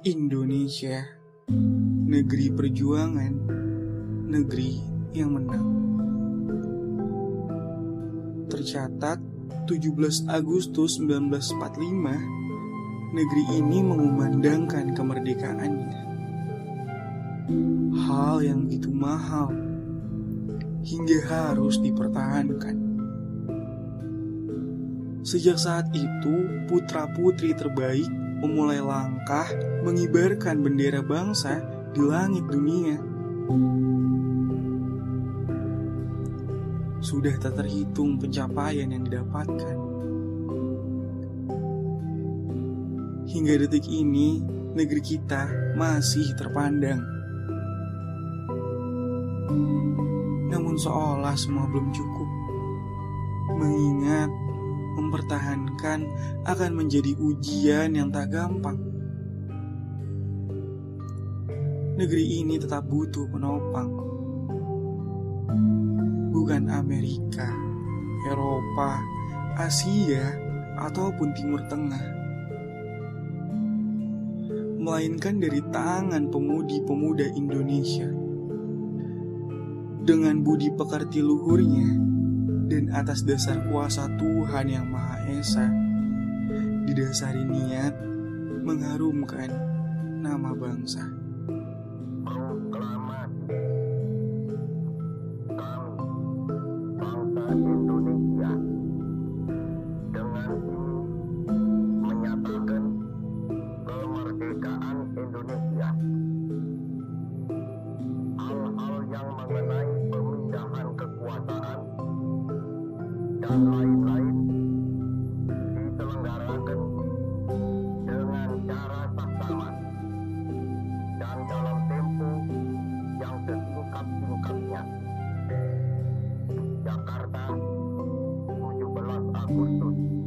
Indonesia, negeri perjuangan, negeri yang menang. Tercatat 17 Agustus 1945, negeri ini mengumandangkan kemerdekaannya. Hal yang begitu mahal hingga harus dipertahankan. Sejak saat itu, putra-putri terbaik memulai langkah mengibarkan bendera bangsa di langit dunia. Sudah tak terhitung pencapaian yang didapatkan. Hingga detik ini, negeri kita masih terpandang. Namun seolah semua belum cukup. Mengingat mempertahankan akan menjadi ujian yang tak gampang. Negeri ini tetap butuh penopang. Bukan Amerika, Eropa, Asia, ataupun Timur Tengah. Melainkan dari tangan pemudi-pemuda Indonesia. Dengan budi pekerti luhurnya, dan atas dasar kuasa Tuhan yang Maha Esa, didasari niat mengharumkan nama bangsa. Jakarta, 17 Agustus 1945.